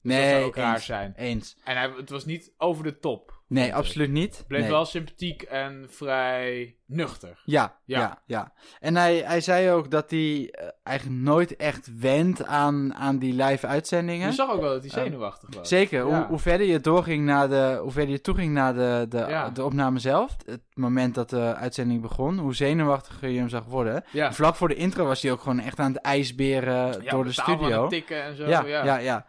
Speaker 2: Dat
Speaker 1: Nee,
Speaker 2: zou ook raar
Speaker 1: eens,
Speaker 2: zijn.
Speaker 1: Eens.
Speaker 2: En hij, het was niet over de top.
Speaker 1: Nee, absoluut niet.
Speaker 2: Het bleef
Speaker 1: Nee.
Speaker 2: wel sympathiek en vrij nuchter.
Speaker 1: Ja,
Speaker 2: Ja.
Speaker 1: ja, ja. En hij, hij zei ook dat hij eh, eigenlijk nooit echt wendt aan, aan die live uitzendingen.
Speaker 2: Je zag ook wel dat hij
Speaker 1: Ehm,
Speaker 2: zenuwachtig was.
Speaker 1: Zeker,
Speaker 2: Ja.
Speaker 1: hoe, hoe verder je doorging naar de, hoe verder je toeging naar de, de,
Speaker 2: Ja.
Speaker 1: de opname zelf, het moment dat de uitzending begon, hoe zenuwachtiger je hem zag worden.
Speaker 2: Ja.
Speaker 1: Vlak voor de intro was hij ook gewoon echt aan het ijsberen
Speaker 2: Ja,
Speaker 1: door de studio.
Speaker 2: het tikken en zo.
Speaker 1: Ja,
Speaker 2: Ja,
Speaker 1: ja,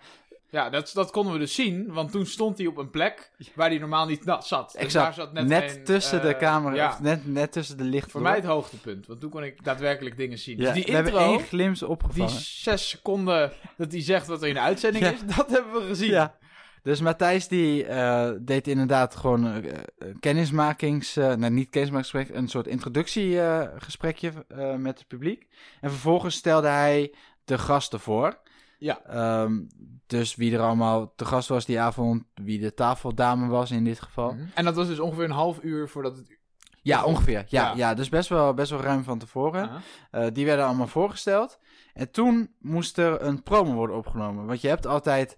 Speaker 1: ja,
Speaker 2: dat, dat konden we dus zien, want toen stond hij op een plek waar hij normaal niet na- zat. Dus
Speaker 1: exact.
Speaker 2: daar zat
Speaker 1: net
Speaker 2: net,
Speaker 1: tussen de
Speaker 2: eh,
Speaker 1: camera,
Speaker 2: Ja,
Speaker 1: net, net tussen de lichten.
Speaker 2: voor
Speaker 1: door.
Speaker 2: mij het hoogtepunt, want toen kon ik daadwerkelijk dingen zien.
Speaker 1: Ja,
Speaker 2: dus die
Speaker 1: we hebben
Speaker 2: intro,
Speaker 1: één glimp
Speaker 2: die
Speaker 1: opgevangen.
Speaker 2: zes seconden dat hij zegt wat er in de uitzending
Speaker 1: Ja.
Speaker 2: is, dat hebben we gezien.
Speaker 1: Ja. Dus Matthijs die eh, deed inderdaad gewoon eh, een kennismakings... eh nou, niet kennismakingsgesprek, een soort introductiegesprekje met het publiek. En vervolgens stelde hij de gasten voor.
Speaker 2: Ja.
Speaker 1: Ehm, dus wie er allemaal te gast was die avond, wie de tafeldame was in dit geval.
Speaker 2: Mhm. En dat was dus ongeveer een half uur voordat het...
Speaker 1: Ja, ongeveer. Ja,
Speaker 2: Ja.
Speaker 1: ja. dus best wel, best wel ruim van tevoren. Eh, die werden allemaal voorgesteld. En toen moest er een promo worden opgenomen. Want je hebt altijd,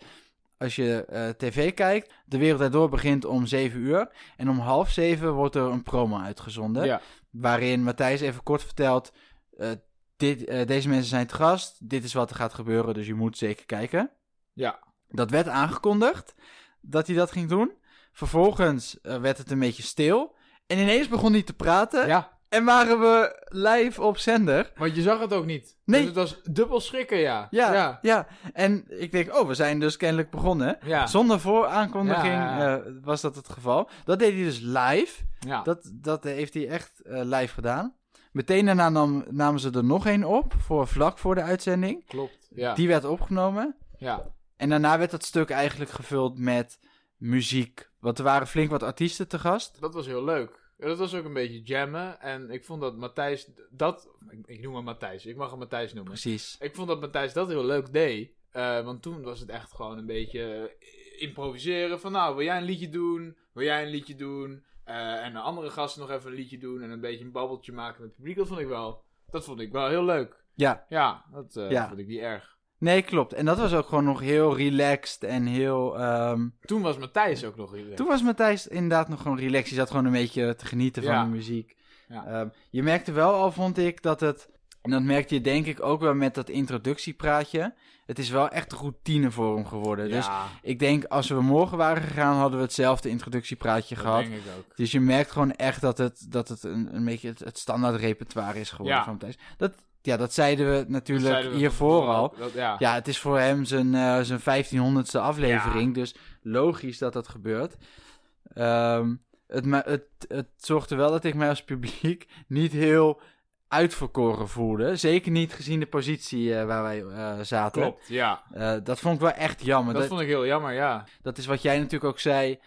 Speaker 1: als je eh, tv kijkt, De Wereld Daardoor begint om 7 uur. En om half 7 wordt er een promo uitgezonden.
Speaker 2: Ja.
Speaker 1: Waarin Matthijs even kort vertelt, eh, dit, eh, deze mensen zijn te gast. Dit is wat er gaat gebeuren, dus je moet zeker kijken.
Speaker 2: Ja.
Speaker 1: Dat werd aangekondigd, dat hij dat ging doen. Vervolgens eh, werd het een beetje stil. En ineens begon hij te praten.
Speaker 2: ja,
Speaker 1: En waren we live op zender.
Speaker 2: want je zag het ook niet.
Speaker 1: Nee.
Speaker 2: Dus het was dubbel schrikken, ja.
Speaker 1: Ja, ja,
Speaker 2: ja.
Speaker 1: En ik denk, oh, we zijn dus kennelijk begonnen.
Speaker 2: Ja.
Speaker 1: Zonder vooraankondiging
Speaker 2: Ja.
Speaker 1: eh, was dat het geval. Dat deed hij dus live.
Speaker 2: ja.
Speaker 1: Dat, dat heeft hij echt live gedaan. Meteen daarna nam, namen ze er nog één op, voor vlak voor de uitzending.
Speaker 2: klopt. Ja.
Speaker 1: Die werd opgenomen.
Speaker 2: ja.
Speaker 1: En daarna werd dat stuk eigenlijk gevuld met muziek. Want er waren flink wat artiesten te gast.
Speaker 2: Dat was heel leuk. Ja, Dat was ook een beetje jammen. En ik vond dat Matthijs dat... Ik, ik noem hem Matthijs. Ik mag hem Matthijs noemen.
Speaker 1: Precies.
Speaker 2: Ik vond dat Matthijs dat heel leuk deed. Eh, want toen was het echt gewoon een beetje improviseren. Van nou, wil jij een liedje doen? Wil jij een liedje doen? Eh, en de andere gasten nog even een liedje doen. En een beetje een babbeltje maken met het publiek. Dat vond ik wel, dat vond ik wel heel leuk.
Speaker 1: Ja,
Speaker 2: Ja, dat eh,
Speaker 1: Ja.
Speaker 2: vond ik niet erg.
Speaker 1: nee, klopt. En dat was ook gewoon nog heel relaxed en heel... ehm,
Speaker 2: Toen was Matthijs ook nog heel
Speaker 1: Toen was Matthijs inderdaad nog gewoon relaxed. Je zat gewoon een beetje te genieten van de muziek.
Speaker 2: Ja.
Speaker 1: Ehm, je merkte wel al, vond ik, dat het... En dat merkte je denk ik ook wel met dat introductiepraatje. Het is wel echt een routine voor hem geworden. Dus ik denk, als we morgen waren gegaan, hadden we hetzelfde introductiepraatje
Speaker 2: dat
Speaker 1: gehad.
Speaker 2: denk ik ook.
Speaker 1: Dus je merkt gewoon echt dat het, dat het een, een beetje het, het standaard repertoire is geworden
Speaker 2: Ja.
Speaker 1: van Matthijs. Dat, ja, dat zeiden we natuurlijk
Speaker 2: Dat zeiden we
Speaker 1: hiervoor al.
Speaker 2: Dat- ja.
Speaker 1: Ja, het is voor hem zijn, eh, zijn 1500ste aflevering. Dus logisch dat dat gebeurt. Ehm, het, het, het zorgde wel dat ik mij als publiek niet heel uitverkoren voelde. Zeker niet gezien de positie eh, waar wij eh, zaten.
Speaker 2: Klopt, ja.
Speaker 1: Eh, dat vond ik wel echt jammer.
Speaker 2: Dat
Speaker 1: Dat,
Speaker 2: vond ik heel jammer, ja.
Speaker 1: dat is wat jij natuurlijk ook zei.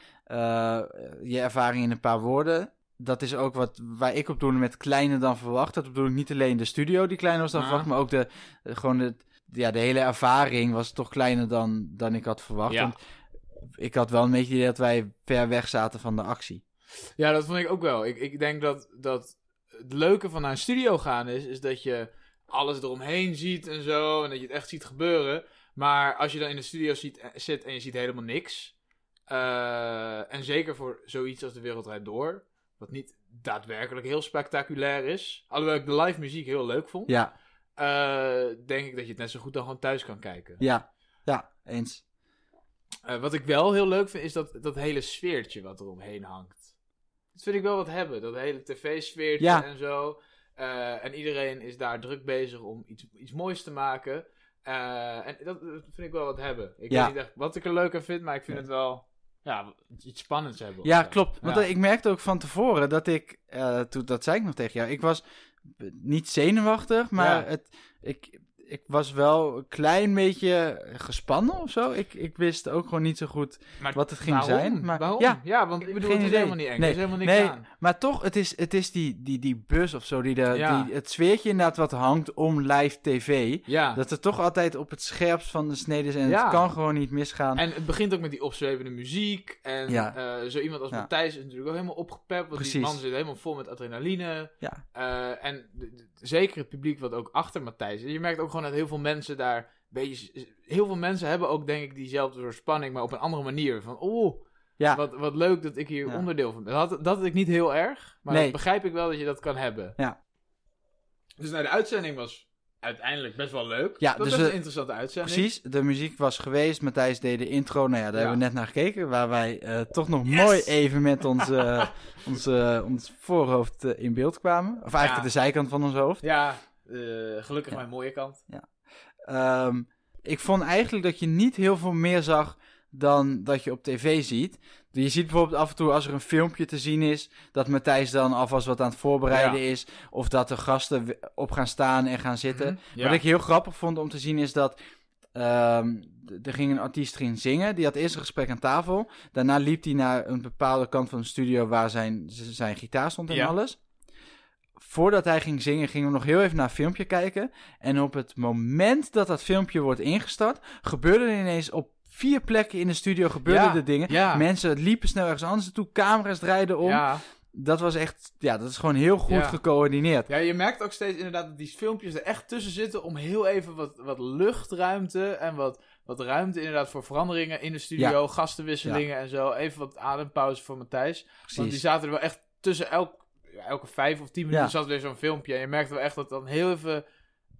Speaker 1: je ervaring in een paar woorden. Dat is ook wat waar ik op doelde met kleiner dan verwacht. Dat bedoel ik niet alleen de studio die kleiner was dan verwacht, maar ook de, gewoon de, ja, de hele ervaring was toch kleiner dan, dan ik had verwacht.
Speaker 2: Ja.
Speaker 1: Want ik had wel een beetje idee dat wij ver weg zaten van de actie.
Speaker 2: Ja, dat vond ik ook wel. Ik, ik denk dat, dat het leuke van naar een studio gaan is, is dat je alles eromheen ziet en zo. En dat je het echt ziet gebeuren. Maar als je dan in de studio ziet, eh, zit en je ziet helemaal niks. eh, en zeker voor zoiets als de Wereldrijd Door. Wat niet daadwerkelijk heel spectaculair is. Alhoewel ik de live muziek heel leuk vond.
Speaker 1: Ja,
Speaker 2: eh, denk ik dat je het net zo goed dan gewoon thuis kan kijken.
Speaker 1: ja, ja, eens.
Speaker 2: Wat ik wel heel leuk vind, is dat, dat hele sfeertje wat er omheen hangt. Dat vind ik wel wat hebben. Dat hele tv-sfeertje
Speaker 1: Ja.
Speaker 2: en zo. Eh, en iedereen is daar druk bezig om iets, iets moois te maken. Eh, en dat, dat vind ik wel wat hebben. Ik
Speaker 1: Ja.
Speaker 2: weet niet echt wat ik er leuk aan vind, maar ik vind
Speaker 1: Ja.
Speaker 2: het wel... ja, iets spannends hebben.
Speaker 1: Ja,
Speaker 2: zo.
Speaker 1: klopt. Want ik merkte ook van tevoren dat ik, eh, toen, dat zei ik nog tegen jou, ik was niet zenuwachtig, maar het, ik, ik was wel een klein beetje gespannen of zo. Ik, ik wist ook gewoon niet zo goed
Speaker 2: Maar
Speaker 1: wat het ging
Speaker 2: waarom?
Speaker 1: zijn. Maar,
Speaker 2: waarom?
Speaker 1: Ja,
Speaker 2: Ja, want ik bedoel, het is helemaal niet eng.
Speaker 1: Nee,
Speaker 2: Er is helemaal niks
Speaker 1: nee,
Speaker 2: aan.
Speaker 1: maar toch, het is, het is die, die, die bus of zo, die de,
Speaker 2: Ja.
Speaker 1: die, het sfeertje inderdaad wat hangt om live tv.
Speaker 2: Ja.
Speaker 1: Dat het toch altijd op het scherpst van de snede is en
Speaker 2: Ja.
Speaker 1: het kan gewoon niet misgaan.
Speaker 2: En het begint ook met die opzwevende muziek. En eh, zo iemand als. Matthijs is natuurlijk ook helemaal opgepept. Want die
Speaker 1: Precies.
Speaker 2: man zit helemaal vol met adrenaline.
Speaker 1: Ja.
Speaker 2: Eh, en zeker het publiek wat ook achter Matthijs is. Je merkt ook gewoon dat heel veel mensen daar... Beetje, heel veel mensen hebben ook denk ik diezelfde soort spanning, maar op een andere manier. Van, oh,
Speaker 1: ja,
Speaker 2: wat, wat leuk dat ik hier
Speaker 1: Ja.
Speaker 2: onderdeel van ben. Dat, had- dat had ik niet heel erg, maar
Speaker 1: Nee.
Speaker 2: dat begrijp ik wel dat je dat kan hebben.
Speaker 1: Ja.
Speaker 2: Dus nou, de uitzending was uiteindelijk best wel leuk.
Speaker 1: Ja,
Speaker 2: dat was
Speaker 1: dus
Speaker 2: best
Speaker 1: we-
Speaker 2: een interessante uitzending.
Speaker 1: Precies, de muziek was geweest. Matthijs deed de intro. Nou ja, daar
Speaker 2: Ja.
Speaker 1: hebben we net naar gekeken. Waar wij eh, toch nog
Speaker 2: Yes!
Speaker 1: mooi even met ons, eh, ons, ons voorhoofd in beeld kwamen. Of eigenlijk
Speaker 2: Ja.
Speaker 1: de zijkant van ons hoofd.
Speaker 2: Ja, eh, gelukkig
Speaker 1: Ja.
Speaker 2: mijn mooie kant.
Speaker 1: Ehm, ik vond eigenlijk dat je niet heel veel meer zag dan dat je op tv ziet. Je ziet bijvoorbeeld af en toe als er een filmpje te zien is, dat Matthijs dan alvast wat aan het voorbereiden is. Of dat de gasten op gaan staan en gaan zitten.
Speaker 2: Mhm.
Speaker 1: Wat ik heel grappig vond om te zien is dat. ehm, er ging een artiest ging zingen. Die had eerst een gesprek aan tafel. Daarna liep hij naar een bepaalde kant van de studio waar zijn, zijn gitaar stond en
Speaker 2: Ja.
Speaker 1: alles. Voordat hij ging zingen, gingen we nog heel even naar een filmpje kijken. En op het moment dat dat filmpje wordt ingestart, gebeurde er ineens op vier plekken in de studio gebeurden
Speaker 2: Ja,
Speaker 1: er dingen.
Speaker 2: ja.
Speaker 1: Mensen liepen snel ergens anders naartoe, camera's draaiden om.
Speaker 2: Ja.
Speaker 1: Dat was echt, ja, dat is gewoon heel goed gecoördineerd.
Speaker 2: ja, je merkt ook steeds inderdaad dat die filmpjes er echt tussen zitten om heel even wat, wat luchtruimte en wat, wat ruimte inderdaad voor veranderingen in de studio, gastenwisselingen en zo. Even wat adempauze voor Matthijs. Want die zaten er wel echt tussen elk, elke vijf of tien minuten zat weer zo'n filmpje. En je merkte wel echt dat dan heel even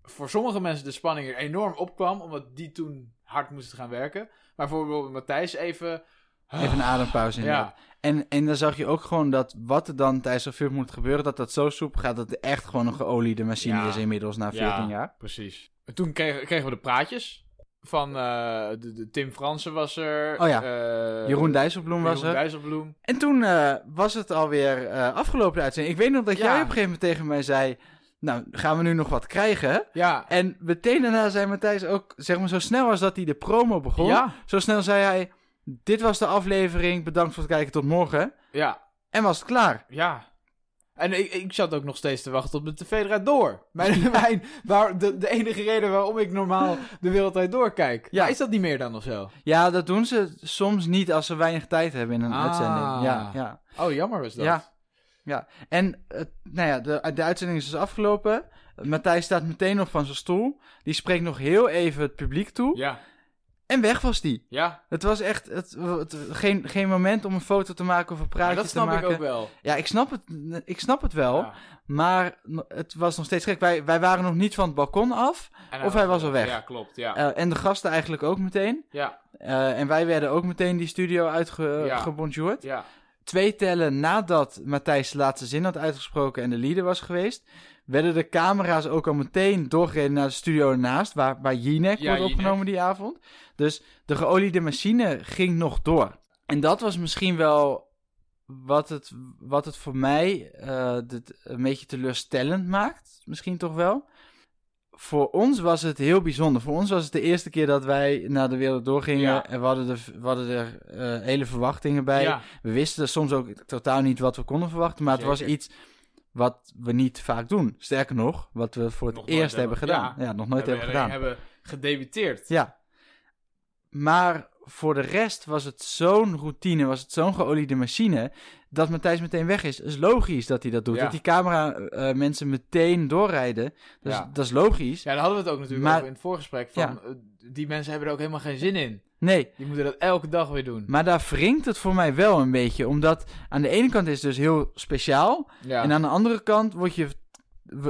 Speaker 2: voor sommige mensen de spanning er enorm opkwam, omdat die toen hard moesten gaan werken. Maar voor bijvoorbeeld Matthijs even...
Speaker 1: Even een adempauze inderdaad.
Speaker 2: Ja,
Speaker 1: En, en dan zag je ook gewoon dat wat er dan tijdens zo'n film moet gebeuren, dat dat zo soepel gaat dat het echt gewoon een geoliede machine
Speaker 2: Ja.
Speaker 1: is inmiddels na 14
Speaker 2: Ja.
Speaker 1: jaar.
Speaker 2: precies. En toen kregen, kregen we de praatjes. Van eh, de, de Tim Fransen was er.
Speaker 1: Oh ja.
Speaker 2: eh,
Speaker 1: Jeroen Dijsselbloem was
Speaker 2: Jeroen
Speaker 1: er.
Speaker 2: Dijsselbloem.
Speaker 1: En toen eh, was het alweer afgelopen uitzending. Ik weet nog dat jij op een gegeven moment tegen mij zei, nou gaan we nu nog wat krijgen?
Speaker 2: Ja.
Speaker 1: En meteen daarna zei Matthijs ook, zeg maar zo snel als dat hij de promo begon,
Speaker 2: Ja.
Speaker 1: zo snel zei hij, dit was de aflevering, bedankt voor het kijken, tot morgen.
Speaker 2: Ja.
Speaker 1: En was het klaar.
Speaker 2: Ja. En ik, ik zat ook nog steeds te wachten op de tv door. Mijn, mijn, waar, de, de enige reden waarom ik normaal de wereldtijd doorkijk.
Speaker 1: Ja.
Speaker 2: Maar is dat niet meer dan of zo?
Speaker 1: Ja, dat doen ze soms niet als ze weinig tijd hebben in een
Speaker 2: Ah.
Speaker 1: uitzending. Ja, ja.
Speaker 2: Oh, jammer was dat.
Speaker 1: Ja. Ja, en nou ja, de, de uitzending is dus afgelopen. Matthijs staat meteen op van zijn stoel. Die spreekt nog heel even het publiek toe.
Speaker 2: Ja.
Speaker 1: En weg was die.
Speaker 2: Ja.
Speaker 1: Het was echt het, het- geen, geen moment om een foto te maken of een praatje
Speaker 2: Maar dat
Speaker 1: te
Speaker 2: snap
Speaker 1: maken.
Speaker 2: ik ook wel.
Speaker 1: Ja, ik snap het, ik snap het wel.
Speaker 2: Ja.
Speaker 1: Maar het was nog steeds gek. Wij, wij waren nog niet van het balkon af.
Speaker 2: En
Speaker 1: Of hij was al weg.
Speaker 2: Ja, klopt. Ja.
Speaker 1: eh, en de gasten eigenlijk ook meteen.
Speaker 2: ja.
Speaker 1: Eh, en wij werden ook meteen die studio uitgebonjourd.
Speaker 2: Ja.
Speaker 1: Twee tellen nadat Matthijs de laatste zin had uitgesproken en de leader was geweest, werden de camera's ook al meteen doorgereden naar de studio ernaast, waar, waar Jinek
Speaker 2: Ja,
Speaker 1: wordt
Speaker 2: Jinek.
Speaker 1: opgenomen die avond. Dus de geoliede machine ging nog door. En dat was misschien wel wat het, wat het voor mij eh, dit een beetje teleurstellend maakt. Misschien toch wel. Voor ons was het heel bijzonder. Voor ons was het de eerste keer dat wij naar de wereld doorgingen.
Speaker 2: Ja.
Speaker 1: En we hadden, er, we hadden er eh, hele verwachtingen bij.
Speaker 2: Ja.
Speaker 1: We wisten soms ook totaal niet wat we konden verwachten. Maar het was iets wat we niet vaak doen. Sterker nog, wat we voor het
Speaker 2: Nog
Speaker 1: eerst hebben
Speaker 2: hebben-
Speaker 1: gedaan. Ja, nog nooit
Speaker 2: we
Speaker 1: hebben gedaan.
Speaker 2: hebben gedebuteerd.
Speaker 1: Ja. Maar voor de rest was het zo'n routine, was het zo'n geoliede machine, dat Matthijs meteen weg is. Het is logisch dat hij dat doet.
Speaker 2: Ja.
Speaker 1: Dat die camera eh, mensen meteen doorrijden, dat,
Speaker 2: Ja.
Speaker 1: is, dat is logisch.
Speaker 2: Ja, daar hadden we het ook natuurlijk
Speaker 1: Maar-
Speaker 2: over in het voorgesprek. Van,
Speaker 1: Ja.
Speaker 2: eh, die mensen hebben er ook helemaal geen zin in.
Speaker 1: Nee,
Speaker 2: Die moeten dat elke dag weer doen.
Speaker 1: maar daar wringt het voor mij wel een beetje. Omdat aan de ene kant is het dus heel speciaal. En aan de andere kant word je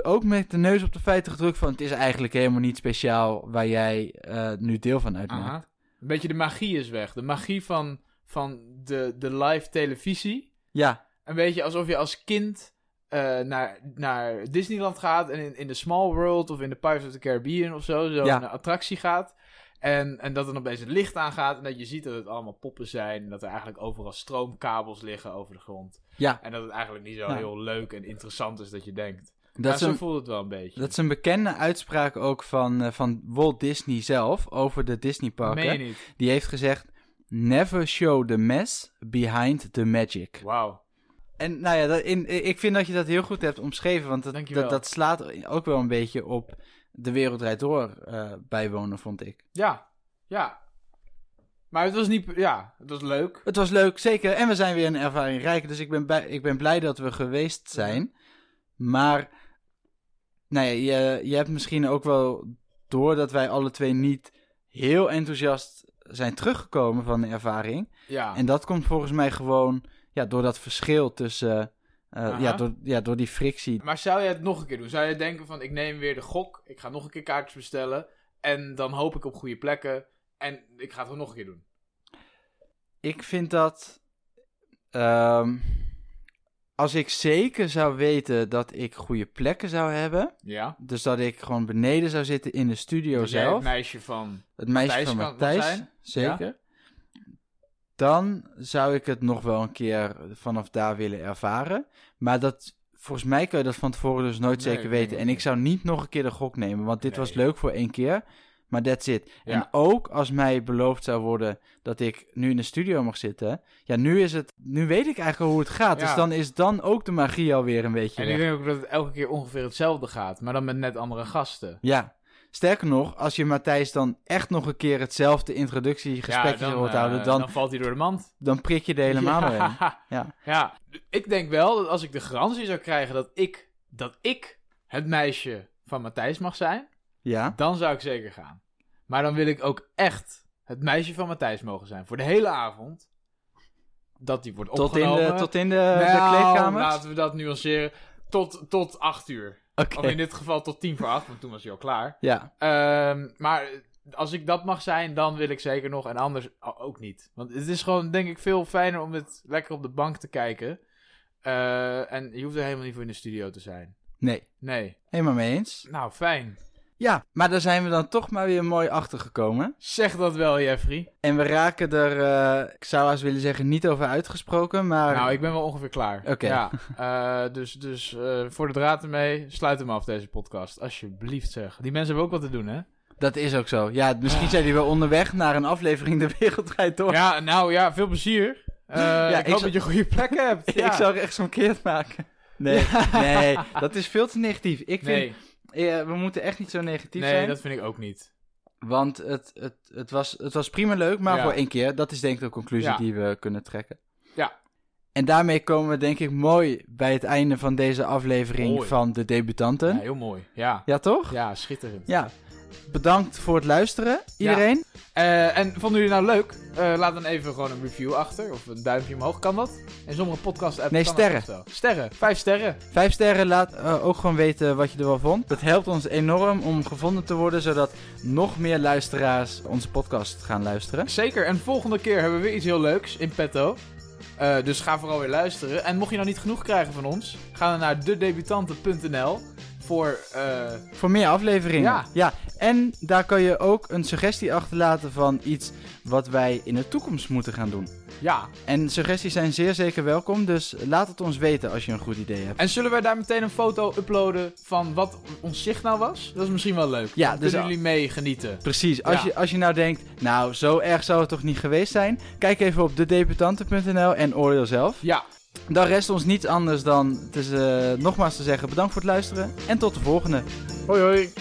Speaker 1: ook met de neus op de feiten gedrukt van... het is eigenlijk helemaal niet speciaal waar jij eh, nu deel van uitmaakt.
Speaker 2: Aha. Een beetje de magie is weg. De magie van, van de, de live televisie.
Speaker 1: Ja,
Speaker 2: Een beetje alsof je als kind eh, naar, naar Disneyland gaat en in, in de Small World of in de Pirates of the Caribbean of zo, zo
Speaker 1: Ja.
Speaker 2: een attractie gaat. En, en dat dan opeens het licht aangaat en dat je ziet dat het allemaal poppen zijn. En dat er eigenlijk overal stroomkabels liggen over de grond.
Speaker 1: Ja,
Speaker 2: En dat het eigenlijk niet zo
Speaker 1: Ja.
Speaker 2: heel leuk en interessant is dat je denkt.
Speaker 1: Dat
Speaker 2: zo
Speaker 1: een,
Speaker 2: voelt het wel een beetje.
Speaker 1: dat is een bekende uitspraak ook van, eh, van Walt Disney zelf over de
Speaker 2: je niet?
Speaker 1: Die heeft gezegd: Never show the mess behind the magic.
Speaker 2: Wauw.
Speaker 1: En nou ja, dat in, ik vind dat je dat heel goed hebt omschreven, want dat, dat, dat slaat ook wel een beetje op de wereld draait door eh, bijwonen, vond ik.
Speaker 2: Ja, ja. Maar het was niet... Ja, het was leuk.
Speaker 1: Het was leuk, zeker. En we zijn weer een ervaring rijk, dus ik ben, bij, ik ben blij dat we geweest zijn. Maar, nou ja, je, je hebt misschien ook wel door dat wij alle twee niet heel enthousiast zijn teruggekomen van de ervaring.
Speaker 2: Ja.
Speaker 1: En dat komt volgens mij gewoon ja, door dat verschil tussen. eh,
Speaker 2: Aha.
Speaker 1: ja, door, ja, door die frictie.
Speaker 2: Maar zou je het nog een keer doen? Zou je denken van, ik neem weer de gok, ik ga nog een keer kaartjes bestellen. En dan hoop ik op goede plekken. En ik ga het nog een keer doen.
Speaker 1: Ik vind dat. ehm, als ik zeker zou weten dat ik goede plekken zou hebben.
Speaker 2: Ja.
Speaker 1: Dus dat ik gewoon beneden zou zitten in de studio
Speaker 2: Dus
Speaker 1: zelf.
Speaker 2: het meisje van...
Speaker 1: het meisje
Speaker 2: Matthijs
Speaker 1: van
Speaker 2: kan- kan
Speaker 1: Matthijs. Zeker. Dan zou ik het nog wel een keer vanaf daar willen ervaren. Maar dat. Volgens mij kun je dat van tevoren dus nooit
Speaker 2: Nee,
Speaker 1: zeker weten. En ik zou niet nog een keer de gok nemen. Want dit
Speaker 2: Nee.
Speaker 1: was leuk voor één keer. Maar that's it.
Speaker 2: Ja.
Speaker 1: En ook als mij beloofd zou worden dat ik nu in de studio mag zitten. Ja, nu is het. Nu weet ik eigenlijk hoe het gaat.
Speaker 2: Ja.
Speaker 1: Dus dan is dan ook de magie alweer een beetje.
Speaker 2: En ik denk ook dat het elke keer ongeveer hetzelfde gaat. Maar dan met net andere gasten.
Speaker 1: Ja. Sterker nog, als je Matthijs dan echt nog een keer hetzelfde introductiegesprekje hoort
Speaker 2: eh,
Speaker 1: houden, dan,
Speaker 2: dan valt hij door de mand.
Speaker 1: dan prik je er helemaal doorheen.
Speaker 2: ja.
Speaker 1: Ja.
Speaker 2: ja. Ik denk wel dat als ik de garantie zou krijgen dat ik, dat ik het meisje van Matthijs mag zijn,
Speaker 1: Ja.
Speaker 2: dan zou ik zeker gaan. Maar dan wil ik ook echt het meisje van Matthijs mogen zijn. Voor de hele avond. Dat die wordt
Speaker 1: Tot in de, tot in de, de
Speaker 2: Nou, laten we dat nuanceren. Tot, tot acht uur.
Speaker 1: Oké.
Speaker 2: Of in dit geval tot tien voor acht, want toen was hij al klaar.
Speaker 1: Ja.
Speaker 2: Ehm, maar als ik dat mag zijn, dan wil ik zeker nog. En anders ook niet. Want het is gewoon, denk ik, veel fijner om het lekker op de bank te kijken. Eh, en je hoeft er helemaal niet voor in de studio te zijn.
Speaker 1: Nee.
Speaker 2: Nee.
Speaker 1: Helemaal mee eens.
Speaker 2: Nou, fijn.
Speaker 1: Ja, maar daar zijn we dan toch maar weer mooi achter gekomen.
Speaker 2: Zeg dat wel, Jeffrey.
Speaker 1: En we raken er, eh, ik zou haast willen zeggen, niet over uitgesproken, maar...
Speaker 2: Nou, ik ben wel ongeveer klaar.
Speaker 1: Oké.
Speaker 2: Ja, eh, dus dus eh, voor de draad ermee, sluit hem af deze podcast. Alsjeblieft zeg. Die mensen hebben ook wat te doen, hè?
Speaker 1: Dat is ook zo. Ja, misschien zijn die wel onderweg naar een aflevering De Wereld Draait Door.
Speaker 2: Ja, nou ja, veel plezier. Eh, ik,
Speaker 1: ik
Speaker 2: hoop
Speaker 1: zal-
Speaker 2: dat je goede plekken hebt. Ja.
Speaker 1: Ik zou er echt zo'n keert maken. Nee, nee, dat is veel te negatief. Ik vind,
Speaker 2: Nee,
Speaker 1: we moeten echt niet zo negatief
Speaker 2: nee
Speaker 1: zijn.
Speaker 2: dat vind ik ook niet.
Speaker 1: Want het, het, het, was, het was prima leuk, maar
Speaker 2: Ja.
Speaker 1: voor één keer. Dat is denk ik de conclusie
Speaker 2: Ja.
Speaker 1: die we kunnen trekken.
Speaker 2: Ja.
Speaker 1: En daarmee komen we denk ik mooi bij het einde van deze aflevering
Speaker 2: Mooi.
Speaker 1: van De Debutanten.
Speaker 2: Ja,
Speaker 1: Ja,
Speaker 2: heel mooi. Ja,
Speaker 1: toch?
Speaker 2: ja schitterend.
Speaker 1: Ja. Bedankt voor het luisteren, iedereen.
Speaker 2: Eh, en vonden jullie nou leuk? Eh, laat dan even gewoon een review achter. Of een duimpje omhoog. Kan dat? In sommige podcast apps
Speaker 1: Nee, sterren.
Speaker 2: wel. Sterren. Vijf sterren.
Speaker 1: Vijf sterren, laat eh, ook gewoon weten wat je ervan vond. Dat helpt ons enorm om gevonden te worden, zodat nog meer luisteraars onze podcast gaan luisteren.
Speaker 2: Zeker. En volgende keer hebben we weer iets heel leuks in petto. Eh, dus ga vooral weer luisteren. En mocht je nou niet genoeg krijgen van ons, ga dan naar dedebutanten.nl voor... eh,
Speaker 1: Voor meer afleveringen.
Speaker 2: Ja.
Speaker 1: ja. En daar kan je ook een suggestie achterlaten van iets wat wij in de toekomst moeten gaan doen.
Speaker 2: Ja.
Speaker 1: En suggesties zijn zeer zeker welkom, dus laat het ons weten als je een goed idee hebt.
Speaker 2: En zullen wij daar meteen een foto uploaden van wat ons zicht nou was? Dat is misschien wel leuk.
Speaker 1: Ja,
Speaker 2: Dan
Speaker 1: dus-
Speaker 2: kunnen jullie mee genieten.
Speaker 1: Precies, als,
Speaker 2: Ja.
Speaker 1: je, als je nou denkt, nou zo erg zou het toch niet geweest zijn? Kijk even op dedebutanten.nl en oordeel zelf.
Speaker 2: Ja.
Speaker 1: Dan rest ons niets anders dan te, z- nogmaals te zeggen bedankt voor het luisteren en tot de volgende.
Speaker 2: Hoi hoi.